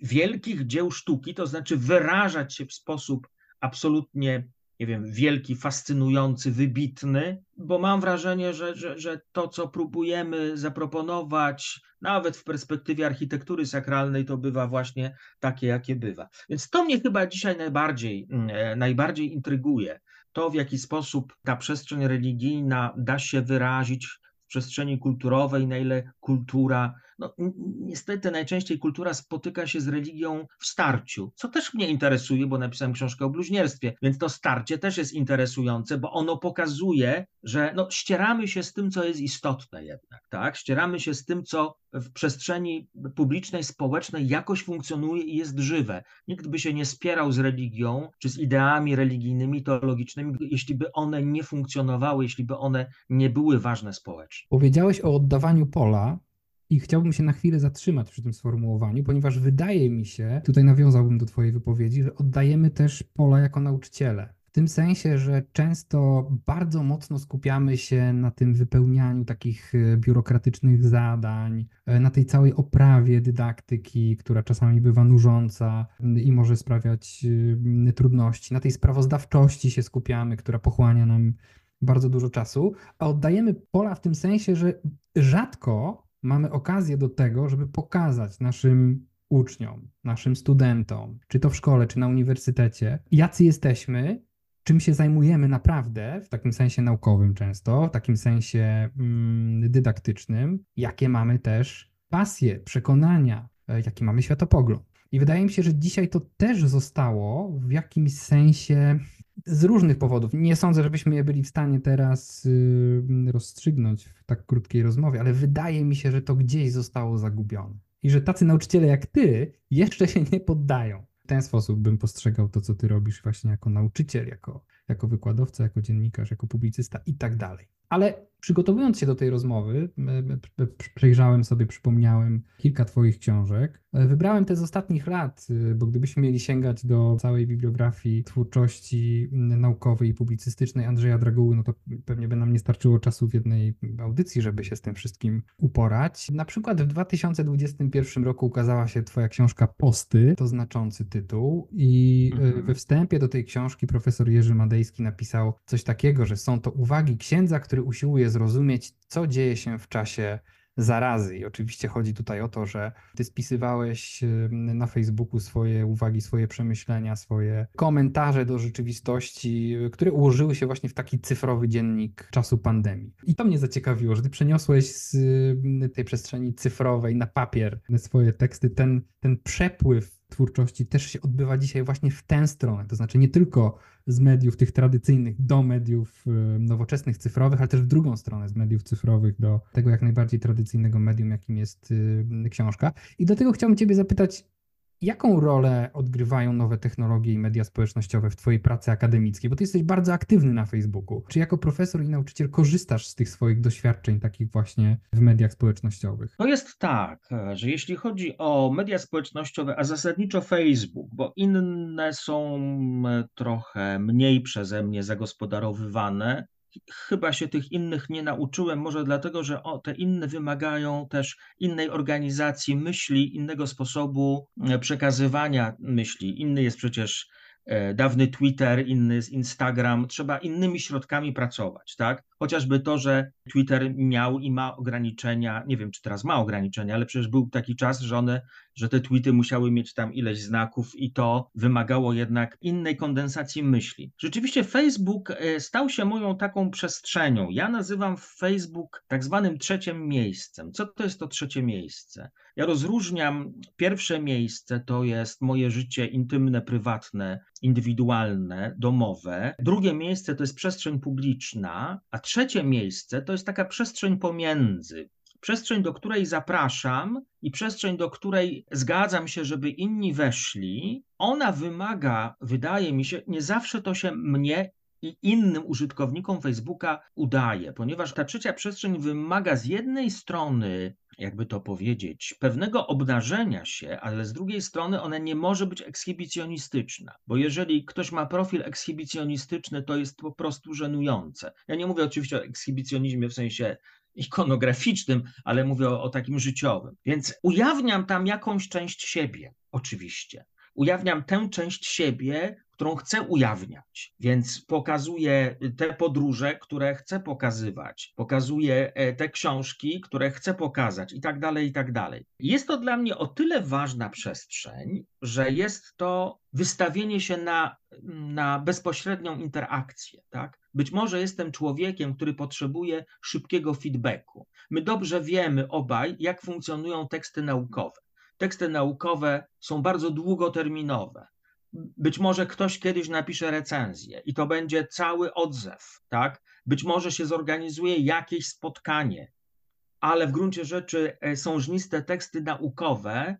wielkich dzieł sztuki, to znaczy wyrażać się w sposób absolutnie nie wiem, wielki, fascynujący, wybitny, bo mam wrażenie, że, że, że to, co próbujemy zaproponować, nawet w perspektywie architektury sakralnej, to bywa właśnie takie, jakie bywa. Więc to mnie chyba dzisiaj najbardziej, mm, e, najbardziej intryguje. To, w jaki sposób ta przestrzeń religijna da się wyrazić w przestrzeni kulturowej, na ile kultura no, niestety najczęściej kultura spotyka się z religią w starciu, co też mnie interesuje, bo napisałem książkę o bluźnierstwie, więc to starcie też jest interesujące, bo ono pokazuje, że no, ścieramy się z tym, co jest istotne jednak, tak? Ścieramy się z tym, co w przestrzeni publicznej, społecznej jakoś funkcjonuje i jest żywe. Nikt by się nie spierał z religią, czy z ideami religijnymi, teologicznymi, jeśli by one nie funkcjonowały, jeśli by one nie były ważne społecznie. Powiedziałeś o oddawaniu pola, i chciałbym się na chwilę zatrzymać przy tym sformułowaniu, ponieważ wydaje mi się, tutaj nawiązałbym do Twojej wypowiedzi, że oddajemy też pola jako nauczyciele. W tym sensie, że często bardzo mocno skupiamy się na tym wypełnianiu takich e, biurokratycznych zadań, e, na tej całej oprawie dydaktyki, która czasami bywa nużąca i może sprawiać e, trudności, na tej sprawozdawczości się skupiamy, która pochłania nam bardzo dużo czasu, a oddajemy pola w tym sensie, że rzadko mamy okazję do tego, żeby pokazać naszym uczniom, naszym studentom, czy to w szkole, czy na uniwersytecie, jacy jesteśmy, czym się zajmujemy naprawdę, w takim sensie naukowym często, w takim sensie mm, dydaktycznym, jakie mamy też pasje, przekonania, e, jaki mamy światopogląd. I wydaje mi się, że dzisiaj to też zostało w jakimś sensie z różnych powodów. Nie sądzę, żebyśmy je byli w stanie teraz y, rozstrzygnąć w tak krótkiej rozmowie, ale wydaje mi się, że to gdzieś zostało zagubione. I że tacy nauczyciele jak ty jeszcze się nie poddają. W ten sposób bym postrzegał to, co ty robisz właśnie jako nauczyciel, jako, jako wykładowca, jako dziennikarz, jako publicysta i tak dalej. Ale przygotowując się do tej rozmowy, przejrzałem sobie, przypomniałem kilka Twoich książek. Wybrałem te z ostatnich lat, bo gdybyśmy mieli sięgać do całej bibliografii twórczości naukowej i publicystycznej Andrzeja Draguły, no to pewnie by nam nie starczyło czasu w jednej audycji, żeby się z tym wszystkim uporać. Na przykład w 2021 roku ukazała się Twoja książka Posty, to znaczący tytuł, i mhm. we wstępie do tej książki profesor Jerzy Madejski napisał coś takiego, że są to uwagi księdza, który usiłuje zrozumieć, co dzieje się w czasie zarazy. I oczywiście chodzi tutaj o to, że ty spisywałeś na Facebooku swoje uwagi, swoje przemyślenia, swoje komentarze do rzeczywistości, które ułożyły się właśnie w taki cyfrowy dziennik czasu pandemii. I to mnie zaciekawiło, że ty przeniosłeś z tej przestrzeni cyfrowej na papier swoje teksty, ten, ten przepływ twórczości też się odbywa dzisiaj właśnie w tę stronę. To znaczy nie tylko z mediów tych tradycyjnych do mediów y, nowoczesnych, cyfrowych, ale też w drugą stronę z mediów cyfrowych do tego jak najbardziej tradycyjnego medium, jakim jest y, książka. I dlatego chciałbym Ciebie zapytać, Jaką rolę odgrywają nowe technologie i media społecznościowe w Twojej pracy akademickiej? Bo Ty jesteś bardzo aktywny na Facebooku. Czy jako profesor i nauczyciel korzystasz z tych swoich doświadczeń, takich właśnie w mediach społecznościowych? To jest tak, że jeśli chodzi o media społecznościowe, a zasadniczo Facebook, bo inne są trochę mniej przeze mnie zagospodarowywane, chyba się tych innych nie nauczyłem, może dlatego, że o, te inne wymagają też innej organizacji myśli, innego sposobu przekazywania myśli. Inny jest przecież e, dawny Twitter, inny jest Instagram. Trzeba innymi środkami pracować, tak? Chociażby to, że Twitter miał i ma ograniczenia, nie wiem czy teraz ma ograniczenia, ale przecież był taki czas, że one, że te tweety musiały mieć tam ileś znaków i to wymagało jednak innej kondensacji myśli. Rzeczywiście Facebook e, stał się moją taką przestrzenią. Ja nazywam Facebook tak zwanym trzecim miejscem. Co to jest to trzecie miejsce? Ja rozróżniam pierwsze miejsce to jest moje życie intymne, prywatne, indywidualne, domowe. Drugie miejsce to jest przestrzeń publiczna, a trzecie miejsce to jest taka przestrzeń pomiędzy. Przestrzeń, do której zapraszam i przestrzeń, do której zgadzam się, żeby inni weszli, ona wymaga, wydaje mi się, nie zawsze to się mnie i innym użytkownikom Facebooka udaje, ponieważ ta trzecia przestrzeń wymaga z jednej strony jakby to powiedzieć, pewnego obnażenia się, ale z drugiej strony ona nie może być ekshibicjonistyczna, bo jeżeli ktoś ma profil ekshibicjonistyczny, to jest po prostu żenujące. Ja nie mówię oczywiście o ekshibicjonizmie w sensie ikonograficznym, ale mówię o, o takim życiowym. Więc ujawniam tam jakąś część siebie, oczywiście. Ujawniam tę część siebie, którą chcę ujawniać. Więc pokazuję te podróże, które chcę pokazywać, pokazuję e, te książki, które chcę pokazać i tak dalej, i tak dalej. Jest to dla mnie o tyle ważna przestrzeń, że jest to wystawienie się na, na bezpośrednią interakcję. Tak? Być może jestem człowiekiem, który potrzebuje szybkiego feedbacku. My dobrze wiemy obaj, jak funkcjonują teksty naukowe. Teksty naukowe są bardzo długoterminowe być może ktoś kiedyś napisze recenzję i to będzie cały odzew, tak? Być może się zorganizuje jakieś spotkanie, ale w gruncie rzeczy e, sążniste teksty naukowe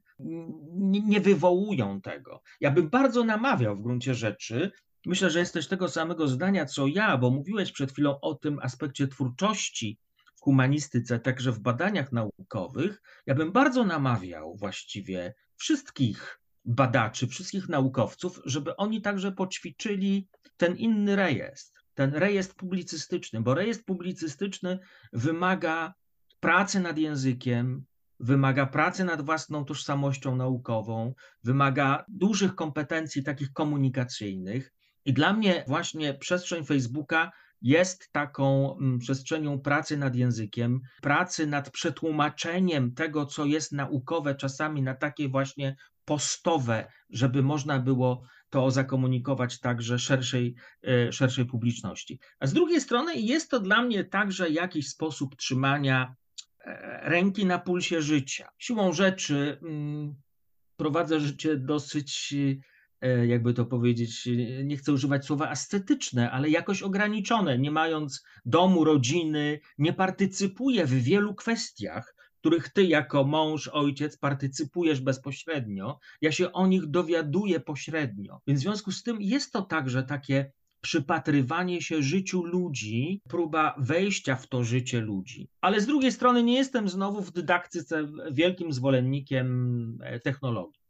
nie wywołują tego. Ja bym bardzo namawiał w gruncie rzeczy, myślę, że jesteś tego samego zdania co ja, bo mówiłeś przed chwilą o tym aspekcie twórczości w humanistyce, także w badaniach naukowych. Ja bym bardzo namawiał właściwie wszystkich badaczy, wszystkich naukowców, żeby oni także poćwiczyli ten inny rejestr, ten rejestr publicystyczny, bo rejestr publicystyczny wymaga pracy nad językiem, wymaga pracy nad własną tożsamością naukową, wymaga dużych kompetencji takich komunikacyjnych. I dla mnie właśnie przestrzeń Facebooka jest taką mm, przestrzenią pracy nad językiem, pracy nad przetłumaczeniem tego, co jest naukowe, czasami na takie właśnie postowe, żeby można było to zakomunikować także szerszej, e, szerszej publiczności. A z drugiej strony jest to dla mnie także jakiś sposób trzymania e, ręki na pulsie życia. Siłą rzeczy mm, prowadzę życie dosyć, jakby to powiedzieć, nie chcę używać słowa ascetyczne, ale jakoś ograniczone, nie mając domu, rodziny, nie partycypuję w wielu kwestiach, których ty jako mąż, ojciec partycypujesz bezpośrednio, ja się o nich dowiaduję pośrednio. Więc w związku z tym jest to także takie przypatrywanie się życiu ludzi, próba wejścia w to życie ludzi. Ale z drugiej strony nie jestem znowu w dydaktyce wielkim zwolennikiem e, technologii.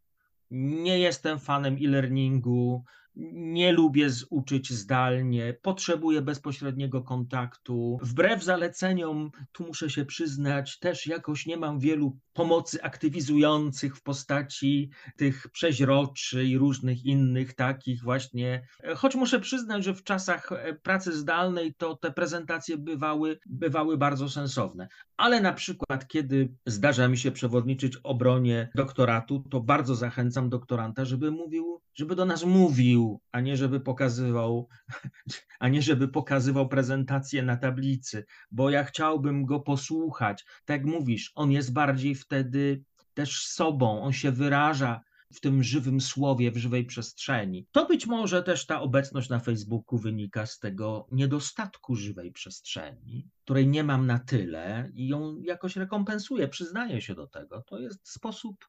Nie jestem fanem e-learningu, nie lubię uczyć zdalnie, potrzebuję bezpośredniego kontaktu. Wbrew zaleceniom, tu muszę się przyznać, też jakoś nie mam wielu pomocy aktywizujących w postaci tych przeźroczy i różnych innych takich właśnie. Choć muszę przyznać, że w czasach e, pracy zdalnej to te prezentacje bywały, bywały bardzo sensowne. Ale na przykład, kiedy zdarza mi się przewodniczyć obronie doktoratu, to bardzo zachęcam doktoranta, żeby mówił, żeby do nas mówił, a nie żeby pokazywał, a nie żeby pokazywał prezentację na tablicy, bo ja chciałbym go posłuchać. Tak jak mówisz, on jest bardziej wtedy też sobą, on się wyraża w tym żywym słowie, w żywej przestrzeni. To być może też ta obecność na Facebooku wynika z tego niedostatku żywej przestrzeni, której nie mam na tyle i ją jakoś rekompensuję, przyznaję się do tego. To jest sposób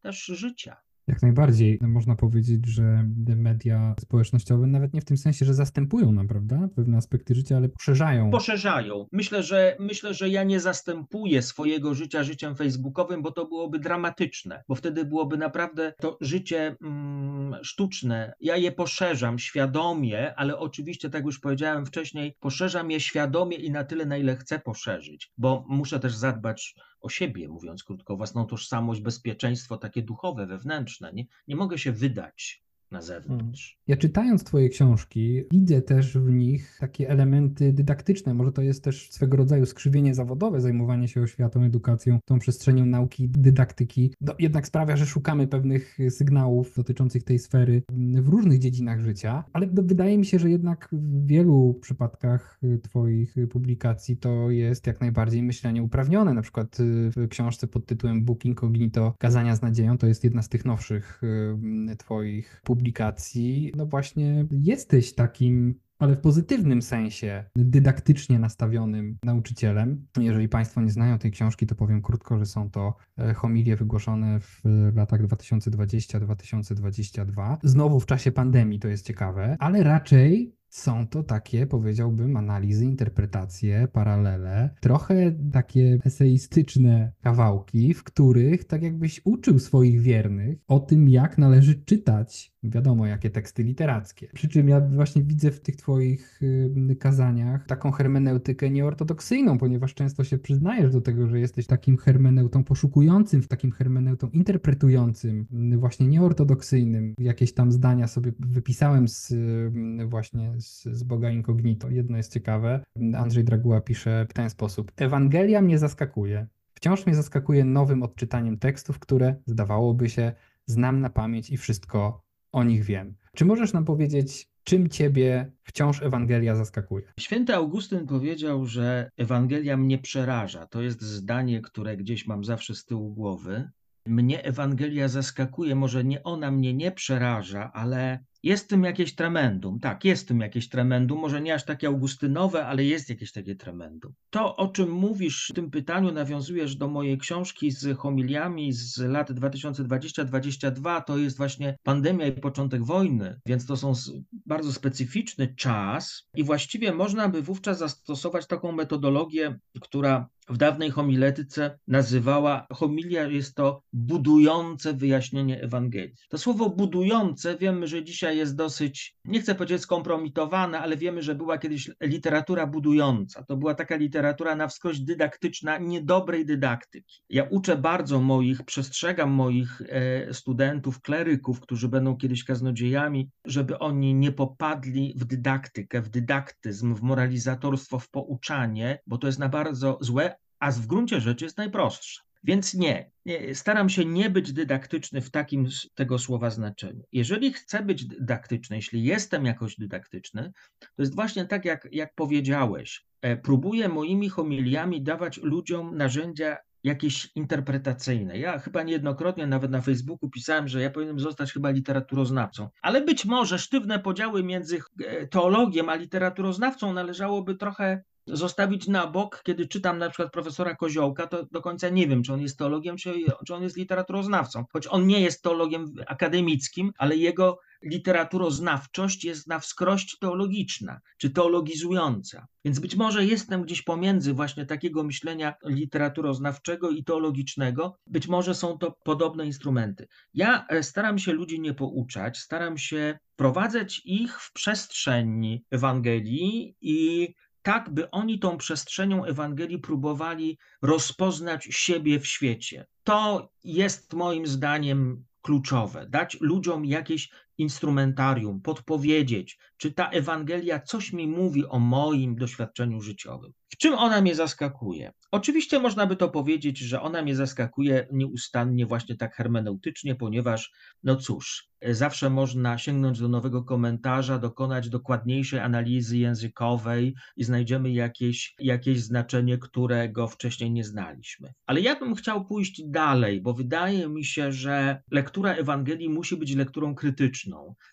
też życia. Jak najbardziej. Można powiedzieć, że media społecznościowe nawet nie w tym sensie, że zastępują nam, prawda, pewne aspekty życia, ale poszerzają. Poszerzają. Myślę, że myślę, że ja nie zastępuję swojego życia życiem facebookowym, bo to byłoby dramatyczne, bo wtedy byłoby naprawdę to życie mm, sztuczne. Ja je poszerzam świadomie, ale oczywiście, tak już powiedziałem wcześniej, poszerzam je świadomie i na tyle, na ile chcę poszerzyć, bo muszę też zadbać o siebie, mówiąc krótko, własną tożsamość, bezpieczeństwo takie duchowe, wewnętrzne. Nie, nie mogę się wydać na zewnątrz. Hmm. Ja czytając Twoje książki, widzę też w nich takie elementy dydaktyczne. Może to jest też swego rodzaju skrzywienie zawodowe, zajmowanie się oświatą, edukacją, tą przestrzenią nauki, dydaktyki. No, jednak sprawia, że szukamy pewnych sygnałów dotyczących tej sfery w różnych dziedzinach życia, ale wydaje mi się, że jednak w wielu przypadkach Twoich publikacji to jest jak najbardziej myślenie uprawnione. Na przykład w książce pod tytułem Book Incognito Kazania z nadzieją to jest jedna z tych nowszych Twoich publikacji publikacji, no właśnie jesteś takim ale w pozytywnym sensie dydaktycznie nastawionym nauczycielem. Jeżeli Państwo nie znają tej książki, to powiem krótko, że są to e, homilie wygłoszone w latach 2020-2022. Znowu w czasie pandemii, to jest ciekawe, ale raczej są to takie, powiedziałbym, analizy, interpretacje, paralele, trochę takie eseistyczne kawałki, w których tak jakbyś uczył swoich wiernych o tym, jak należy czytać, wiadomo, jakie teksty literackie. Przy czym ja właśnie widzę w tych twoich kazaniach taką hermeneutykę nieortodoksyjną, ponieważ często się przyznajesz do tego, że jesteś takim hermeneutą poszukującym, takim hermeneutą interpretującym, właśnie nieortodoksyjnym. Jakieś tam zdania sobie wypisałem z właśnie z, z Boga Incognito. Jedno jest ciekawe. Andrzej Draguła pisze w ten sposób. Ewangelia mnie zaskakuje. Wciąż mnie zaskakuje nowym odczytaniem tekstów, które, zdawałoby się, znam na pamięć i wszystko o nich wiem. Czy możesz nam powiedzieć, czym ciebie wciąż Ewangelia zaskakuje? Święty Augustyn powiedział, że Ewangelia mnie przeraża. To jest zdanie, które gdzieś mam zawsze z tyłu głowy. Mnie Ewangelia zaskakuje, może nie ona mnie nie przeraża, ale jest w tym jakieś tremendum. Tak, jest w tym jakieś tremendum, może nie aż takie augustynowe, ale jest jakieś takie tremendum. To, o czym mówisz w tym pytaniu, nawiązujesz do mojej książki z homiliami z lat 2020-2022, to jest właśnie pandemia i początek wojny, więc to są bardzo specyficzny czas i właściwie można by wówczas zastosować taką metodologię, która w dawnej homiletyce nazywała, homilia jest to budujące wyjaśnienie Ewangelii. To słowo budujące wiemy, że dzisiaj jest dosyć, nie chcę powiedzieć skompromitowana, ale wiemy, że była kiedyś literatura budująca. To była taka literatura na wskroś dydaktyczna, niedobrej dydaktyki. Ja uczę bardzo moich, przestrzegam moich e, studentów, kleryków, którzy będą kiedyś kaznodziejami, żeby oni nie popadli w dydaktykę, w dydaktyzm, w moralizatorstwo, w pouczanie, bo to jest na bardzo złe, a w gruncie rzeczy jest najprostsze. Więc nie, nie, staram się nie być dydaktyczny w takim tego słowa znaczeniu. Jeżeli chcę być dydaktyczny, jeśli jestem jakoś dydaktyczny, to jest właśnie tak, jak, jak powiedziałeś. E, próbuję moimi homiliami dawać ludziom narzędzia jakieś interpretacyjne. Ja chyba niejednokrotnie nawet na Facebooku pisałem, że ja powinienem zostać chyba literaturoznawcą. Ale być może sztywne podziały między e, teologiem a literaturoznawcą należałoby trochę zostawić na bok, kiedy czytam na przykład profesora Koziołka, to do końca nie wiem, czy on jest teologiem, czy, czy on jest literaturoznawcą. Choć on nie jest teologiem akademickim, ale jego literaturoznawczość jest na wskrość teologiczna, czy teologizująca. Więc być może jestem gdzieś pomiędzy właśnie takiego myślenia literaturoznawczego i teologicznego. Być może są to podobne instrumenty. Ja e, staram się ludzi nie pouczać, staram się prowadzać ich w przestrzeń Ewangelii i tak, by oni tą przestrzenią Ewangelii próbowali rozpoznać siebie w świecie. To jest moim zdaniem kluczowe. Dać ludziom jakieś instrumentarium, podpowiedzieć, czy ta Ewangelia coś mi mówi o moim doświadczeniu życiowym. W czym ona mnie zaskakuje? Oczywiście można by to powiedzieć, że ona mnie zaskakuje nieustannie właśnie tak hermeneutycznie, ponieważ, no cóż, zawsze można sięgnąć do nowego komentarza, dokonać dokładniejszej analizy językowej i znajdziemy jakieś, jakieś znaczenie, którego wcześniej nie znaliśmy. Ale ja bym chciał pójść dalej, bo wydaje mi się, że lektura Ewangelii musi być lekturą krytyczną.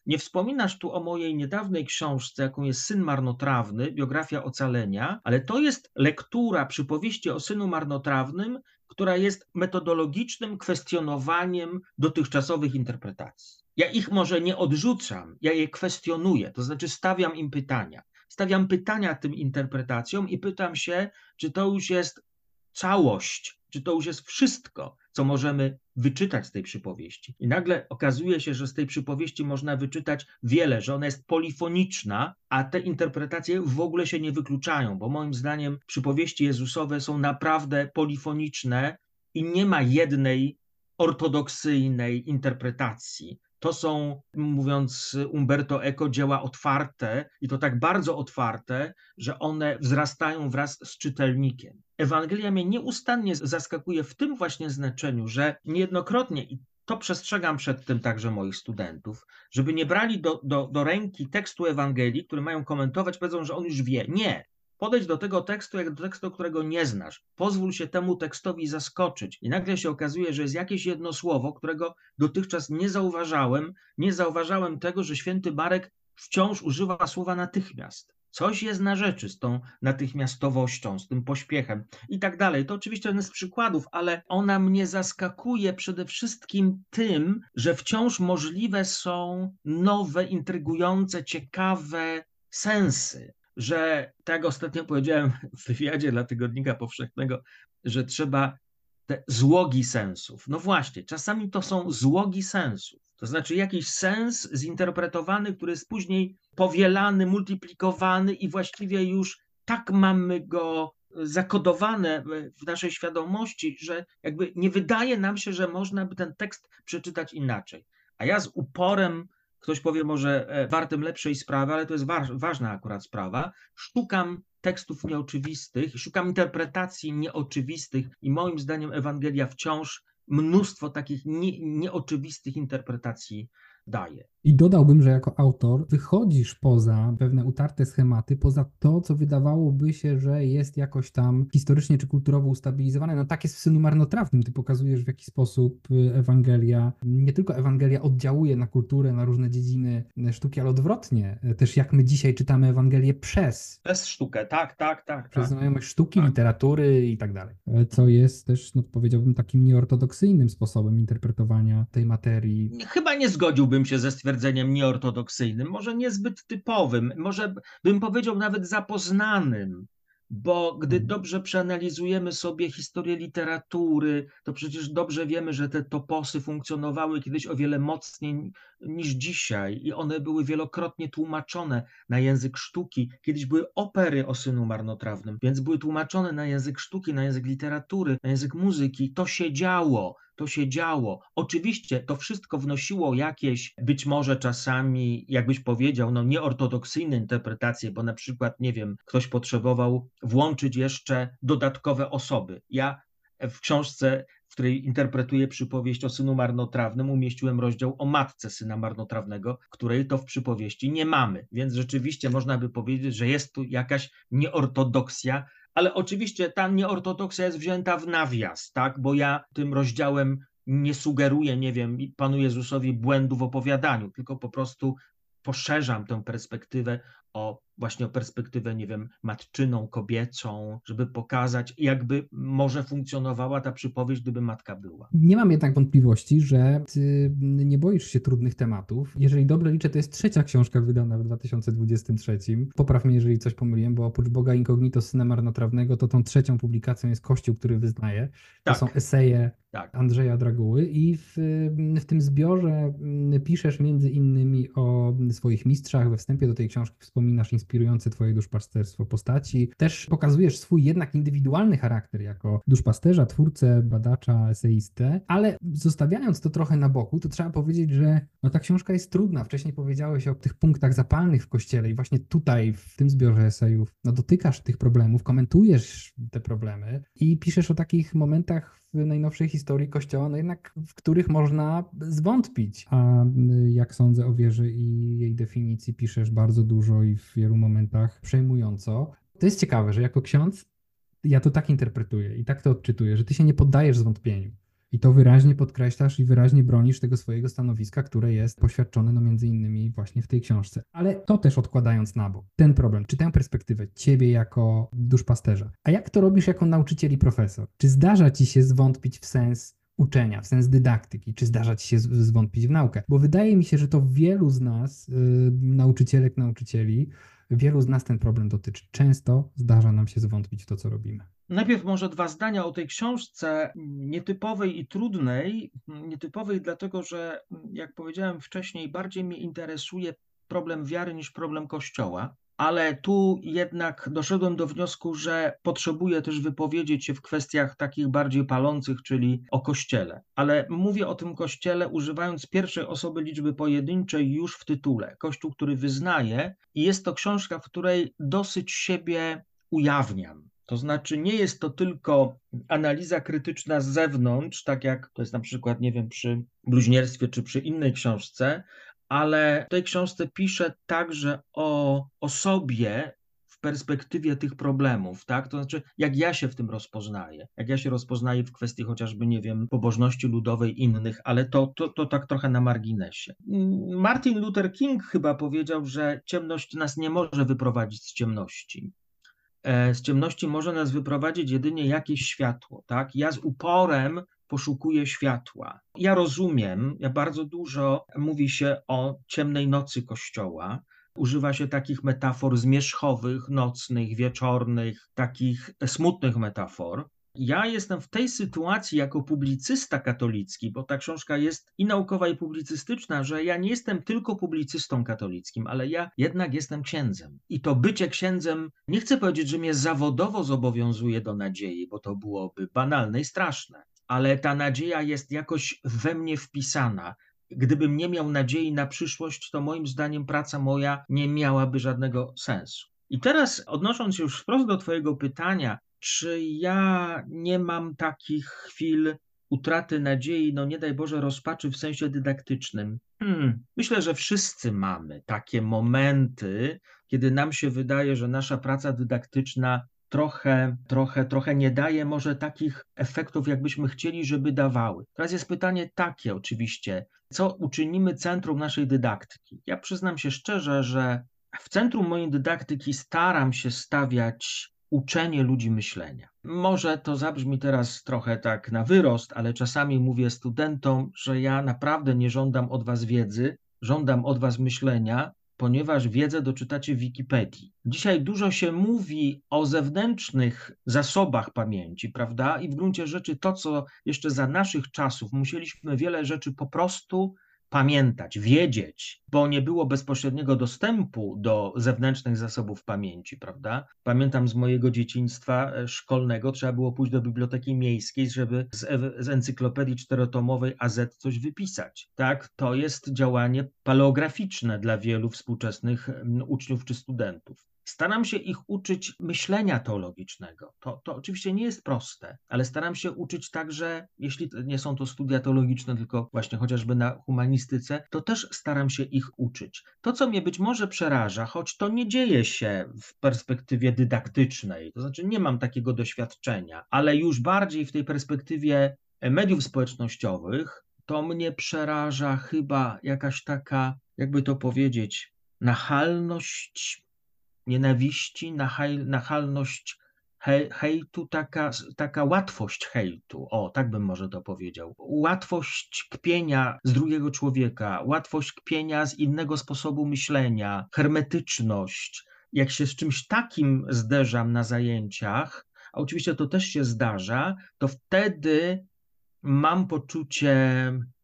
Nie wspominasz tu o mojej niedawnej książce, jaką jest Syn Marnotrawny, biografia ocalenia, ale to jest lektura przypowieści o synu marnotrawnym, która jest metodologicznym kwestionowaniem dotychczasowych interpretacji. Ja ich może nie odrzucam, ja je kwestionuję, to znaczy stawiam im pytania. Stawiam pytania tym interpretacjom i pytam się, czy to już jest całość, czy to już jest wszystko, co możemy wyczytać z tej przypowieści. I nagle okazuje się, że z tej przypowieści można wyczytać wiele, że ona jest polifoniczna, a te interpretacje w ogóle się nie wykluczają, bo moim zdaniem przypowieści Jezusowe są naprawdę polifoniczne i nie ma jednej ortodoksyjnej interpretacji. To są, mówiąc Umberto Eco, dzieła otwarte i to tak bardzo otwarte, że one wzrastają wraz z czytelnikiem. Ewangelia mnie nieustannie zaskakuje w tym właśnie znaczeniu, że niejednokrotnie, i to przestrzegam przed tym także moich studentów, żeby nie brali do, do, do ręki tekstu Ewangelii, który mają komentować, powiedzą, że on już wie. Nie. Podejdź do tego tekstu jak do tekstu, którego nie znasz. Pozwól się temu tekstowi zaskoczyć. I nagle się okazuje, że jest jakieś jedno słowo, którego dotychczas nie zauważałem. Nie zauważałem tego, że święty Marek wciąż używa słowa natychmiast. Coś jest na rzeczy z tą natychmiastowością, z tym pośpiechem i tak dalej. To oczywiście jeden z przykładów, ale ona mnie zaskakuje przede wszystkim tym, że wciąż możliwe są nowe, intrygujące, ciekawe sensy. Że, tak ostatnio powiedziałem w wywiadzie dla Tygodnika Powszechnego, że trzeba te złogi sensów. No właśnie, czasami to są złogi sensów. To znaczy jakiś sens zinterpretowany, który jest później powielany, multiplikowany i właściwie już tak mamy go zakodowane w naszej świadomości, że jakby nie wydaje nam się, że można by ten tekst przeczytać inaczej. A ja z uporem, ktoś powie może e, wartym lepszej sprawy, ale to jest ważna akurat sprawa, szukam tekstów nieoczywistych, szukam interpretacji nieoczywistych i moim zdaniem Ewangelia wciąż mnóstwo takich nie, nieoczywistych interpretacji daje. I dodałbym, że jako autor wychodzisz poza pewne utarte schematy, poza to, co wydawałoby się, że jest jakoś tam historycznie czy kulturowo ustabilizowane. No tak jest w synu marnotrawnym. Ty pokazujesz, w jaki sposób y, Ewangelia, nie tylko Ewangelia oddziałuje na kulturę, na różne dziedziny sztuki, ale odwrotnie. Też jak my dzisiaj czytamy Ewangelię przez. Przez sztukę, tak, tak, tak. Przez tak. znajomość sztuki, tak. literatury i tak dalej. Co jest też, no powiedziałbym, takim nieortodoksyjnym sposobem interpretowania tej materii. Chyba nie zgodziłbym się ze stwierdzeniem, stwierdzeniem nieortodoksyjnym, może niezbyt typowym, może bym powiedział nawet zapoznanym, bo gdy mhm. dobrze przeanalizujemy sobie historię literatury, to przecież dobrze wiemy, że te toposy funkcjonowały kiedyś o wiele mocniej niż dzisiaj i one były wielokrotnie tłumaczone na język sztuki. Kiedyś były opery o synu marnotrawnym, więc były tłumaczone na język sztuki, na język literatury, na język muzyki. To się działo to się działo. Oczywiście to wszystko wnosiło jakieś, być może czasami, jakbyś powiedział, no nieortodoksyjne interpretacje, bo na przykład, nie wiem, ktoś potrzebował włączyć jeszcze dodatkowe osoby. Ja w książce, w której interpretuję przypowieść o synu marnotrawnym, umieściłem rozdział o matce syna marnotrawnego, której to w przypowieści nie mamy. Więc rzeczywiście można by powiedzieć, że jest tu jakaś nieortodoksja ale oczywiście ta nieortodoksja jest wzięta w nawias, tak? Bo ja tym rozdziałem nie sugeruję, nie wiem, Panu Jezusowi błędu w opowiadaniu, tylko po prostu poszerzam tę perspektywę o właśnie o perspektywę, nie wiem, matczyną, kobiecą, żeby pokazać, jakby może funkcjonowała ta przypowieść, gdyby matka była. Nie mam jednak wątpliwości, że ty nie boisz się trudnych tematów. Jeżeli dobrze liczę, to jest trzecia książka wydana w 2023. Popraw mnie, jeżeli coś pomyliłem, bo oprócz Boga Incognito, Syna Marnotrawnego, to tą trzecią publikacją jest Kościół, który wyznaje. To tak. są eseje tak. Andrzeja Draguły i w, w tym zbiorze piszesz między innymi o swoich mistrzach. We wstępie do tej książki wspominasz inspirujące twoje duszpasterstwo postaci. Też pokazujesz swój jednak indywidualny charakter jako duszpasterza, twórcę, badacza, eseistę, ale zostawiając to trochę na boku, to trzeba powiedzieć, że no, ta książka jest trudna. Wcześniej powiedziałeś o tych punktach zapalnych w kościele i właśnie tutaj, w tym zbiorze esejów, no, dotykasz tych problemów, komentujesz te problemy i piszesz o takich momentach najnowszej historii Kościoła, no jednak w których można zwątpić. A jak sądzę o wierze i jej definicji piszesz bardzo dużo i w wielu momentach przejmująco. To jest ciekawe, że jako ksiądz ja to tak interpretuję i tak to odczytuję, że ty się nie poddajesz zwątpieniu. I to wyraźnie podkreślasz i wyraźnie bronisz tego swojego stanowiska, które jest poświadczone no między innymi właśnie w tej książce. Ale to też odkładając na bok, ten problem, czy tę perspektywę ciebie jako duszpasterza. A jak to robisz jako nauczyciel i profesor? Czy zdarza ci się zwątpić w sens uczenia, w sens dydaktyki, czy zdarza ci się zwątpić w naukę? Bo wydaje mi się, że to wielu z nas, yy, nauczycielek, nauczycieli, wielu z nas ten problem dotyczy. Często zdarza nam się zwątpić w to, co robimy. Najpierw może dwa zdania o tej książce nietypowej i trudnej. Nietypowej dlatego, że jak powiedziałem wcześniej, bardziej mnie interesuje problem wiary niż problem Kościoła. Ale tu jednak doszedłem do wniosku, że potrzebuję też wypowiedzieć się w kwestiach takich bardziej palących, czyli o Kościele. Ale mówię o tym Kościele używając pierwszej osoby liczby pojedynczej już w tytule. Kościół, który wyznaje, i jest to książka, w której dosyć siebie ujawniam. To znaczy, nie jest to tylko analiza krytyczna z zewnątrz, tak jak to jest na przykład, nie wiem, przy bluźnierstwie czy przy innej książce, ale w tej książce piszę także o, o sobie w perspektywie tych problemów, tak? To znaczy, jak ja się w tym rozpoznaję, jak ja się rozpoznaję w kwestii chociażby, nie wiem, pobożności ludowej innych, ale to, to, to tak trochę na marginesie. Martin Luther King chyba powiedział, że ciemność nas nie może wyprowadzić z ciemności. E, z ciemności może nas wyprowadzić jedynie jakieś światło, tak? Ja z uporem poszukuję światła. Ja rozumiem, ja bardzo dużo mówi się o ciemnej nocy Kościoła. Używa się takich metafor zmierzchowych, nocnych, wieczornych, takich smutnych metafor. Ja jestem w tej sytuacji jako publicysta katolicki, bo ta książka jest i naukowa, i publicystyczna, że ja nie jestem tylko publicystą katolickim, ale ja jednak jestem księdzem. I to bycie księdzem, nie chcę powiedzieć, że mnie zawodowo zobowiązuje do nadziei, bo to byłoby banalne i straszne, ale ta nadzieja jest jakoś we mnie wpisana. Gdybym nie miał nadziei na przyszłość, to moim zdaniem praca moja nie miałaby żadnego sensu. I teraz, odnosząc się już wprost do Twojego pytania, czy ja nie mam takich chwil utraty nadziei, no nie daj Boże, rozpaczy w sensie dydaktycznym? Hmm, myślę, że wszyscy mamy takie momenty, kiedy nam się wydaje, że nasza praca dydaktyczna trochę, trochę, trochę nie daje może takich efektów, jakbyśmy chcieli, żeby dawały. Teraz jest pytanie takie oczywiście, co uczynimy centrum naszej dydaktyki? Ja przyznam się szczerze, że w centrum mojej dydaktyki staram się stawiać uczenie ludzi myślenia. Może to zabrzmi teraz trochę tak na wyrost, ale czasami mówię studentom, że ja naprawdę nie żądam od was wiedzy, żądam od was myślenia, ponieważ wiedzę doczytacie w Wikipedii. Dzisiaj dużo się mówi o zewnętrznych zasobach pamięci, prawda? I w gruncie rzeczy to, co jeszcze za naszych czasów musieliśmy wiele rzeczy po prostu pamiętać, wiedzieć, bo nie było bezpośredniego dostępu do zewnętrznych zasobów pamięci, prawda? Pamiętam z mojego dzieciństwa e, szkolnego, trzeba było pójść do biblioteki miejskiej, żeby z, z encyklopedii czterotomowej AZ coś wypisać. Tak, to jest działanie paleograficzne dla wielu współczesnych uczniów czy studentów. Staram się ich uczyć myślenia teologicznego. To, to oczywiście nie jest proste, ale staram się uczyć także, jeśli nie są to studia teologiczne, tylko właśnie chociażby na humanistyce, to też staram się ich uczyć. To, co mnie być może przeraża, choć to nie dzieje się w perspektywie dydaktycznej, to znaczy nie mam takiego doświadczenia, ale już bardziej w tej perspektywie mediów społecznościowych, to mnie przeraża chyba jakaś taka, jakby to powiedzieć, nachalność nienawiści, nachalność hejtu, taka, taka łatwość hejtu, o, tak bym może to powiedział. Łatwość kpienia z drugiego człowieka, łatwość kpienia z innego sposobu myślenia, hermetyczność. Jak się z czymś takim zderzam na zajęciach, a oczywiście to też się zdarza, to wtedy mam poczucie,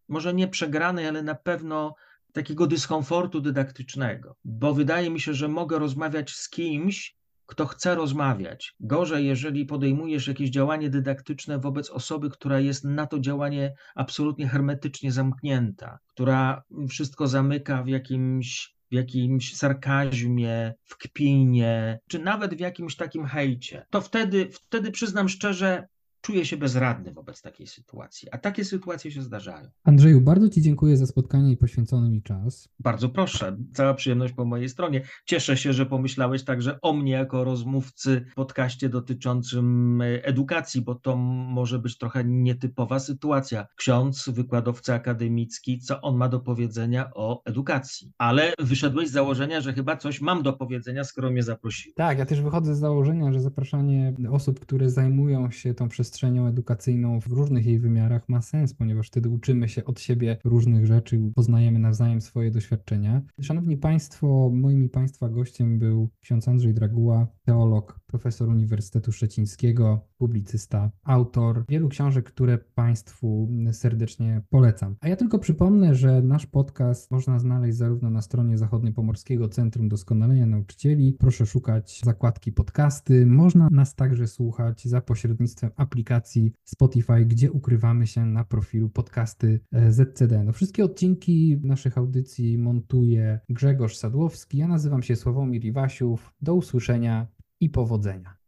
może nie przegranej, ale na pewno takiego dyskomfortu dydaktycznego, bo wydaje mi się, że mogę rozmawiać z kimś, kto chce rozmawiać. Gorzej, jeżeli podejmujesz jakieś działanie dydaktyczne wobec osoby, która jest na to działanie absolutnie hermetycznie zamknięta, która wszystko zamyka w jakimś w jakimś sarkazmie, w kpinie, czy nawet w jakimś takim hejcie, to wtedy, wtedy przyznam szczerze, czuję się bezradny wobec takiej sytuacji, a takie sytuacje się zdarzają. Andrzeju, bardzo Ci dziękuję za spotkanie i poświęcony mi czas. Bardzo proszę, cała przyjemność po mojej stronie. Cieszę się, że pomyślałeś także o mnie jako rozmówcy w podcaście dotyczącym e, edukacji, bo to może być trochę nietypowa sytuacja. Ksiądz, wykładowca akademicki, co on ma do powiedzenia o edukacji? Ale wyszedłeś z założenia, że chyba coś mam do powiedzenia, skoro mnie zaprosiłeś. Tak, ja też wychodzę z założenia, że zapraszanie osób, które zajmują się tą przestrzenią, przestrzenią edukacyjną w różnych jej wymiarach ma sens, ponieważ wtedy uczymy się od siebie różnych rzeczy, poznajemy nawzajem swoje doświadczenia. Szanowni Państwo, moim i Państwa gościem był ksiądz Andrzej Draguła, teolog, profesor Uniwersytetu Szczecińskiego, publicysta, autor wielu książek, które Państwu serdecznie polecam. A ja tylko przypomnę, że nasz podcast można znaleźć zarówno na stronie Zachodniopomorskiego Centrum Doskonalenia Nauczycieli. Proszę szukać zakładki podcasty. Można nas także słuchać za pośrednictwem aplikacji Spotify, gdzie ukrywamy się na profilu podcasty e, ZCD. No, wszystkie odcinki naszych audycji montuje Grzegorz Sadłowski. Ja nazywam się Sławomir Iwasiów. Do usłyszenia i powodzenia.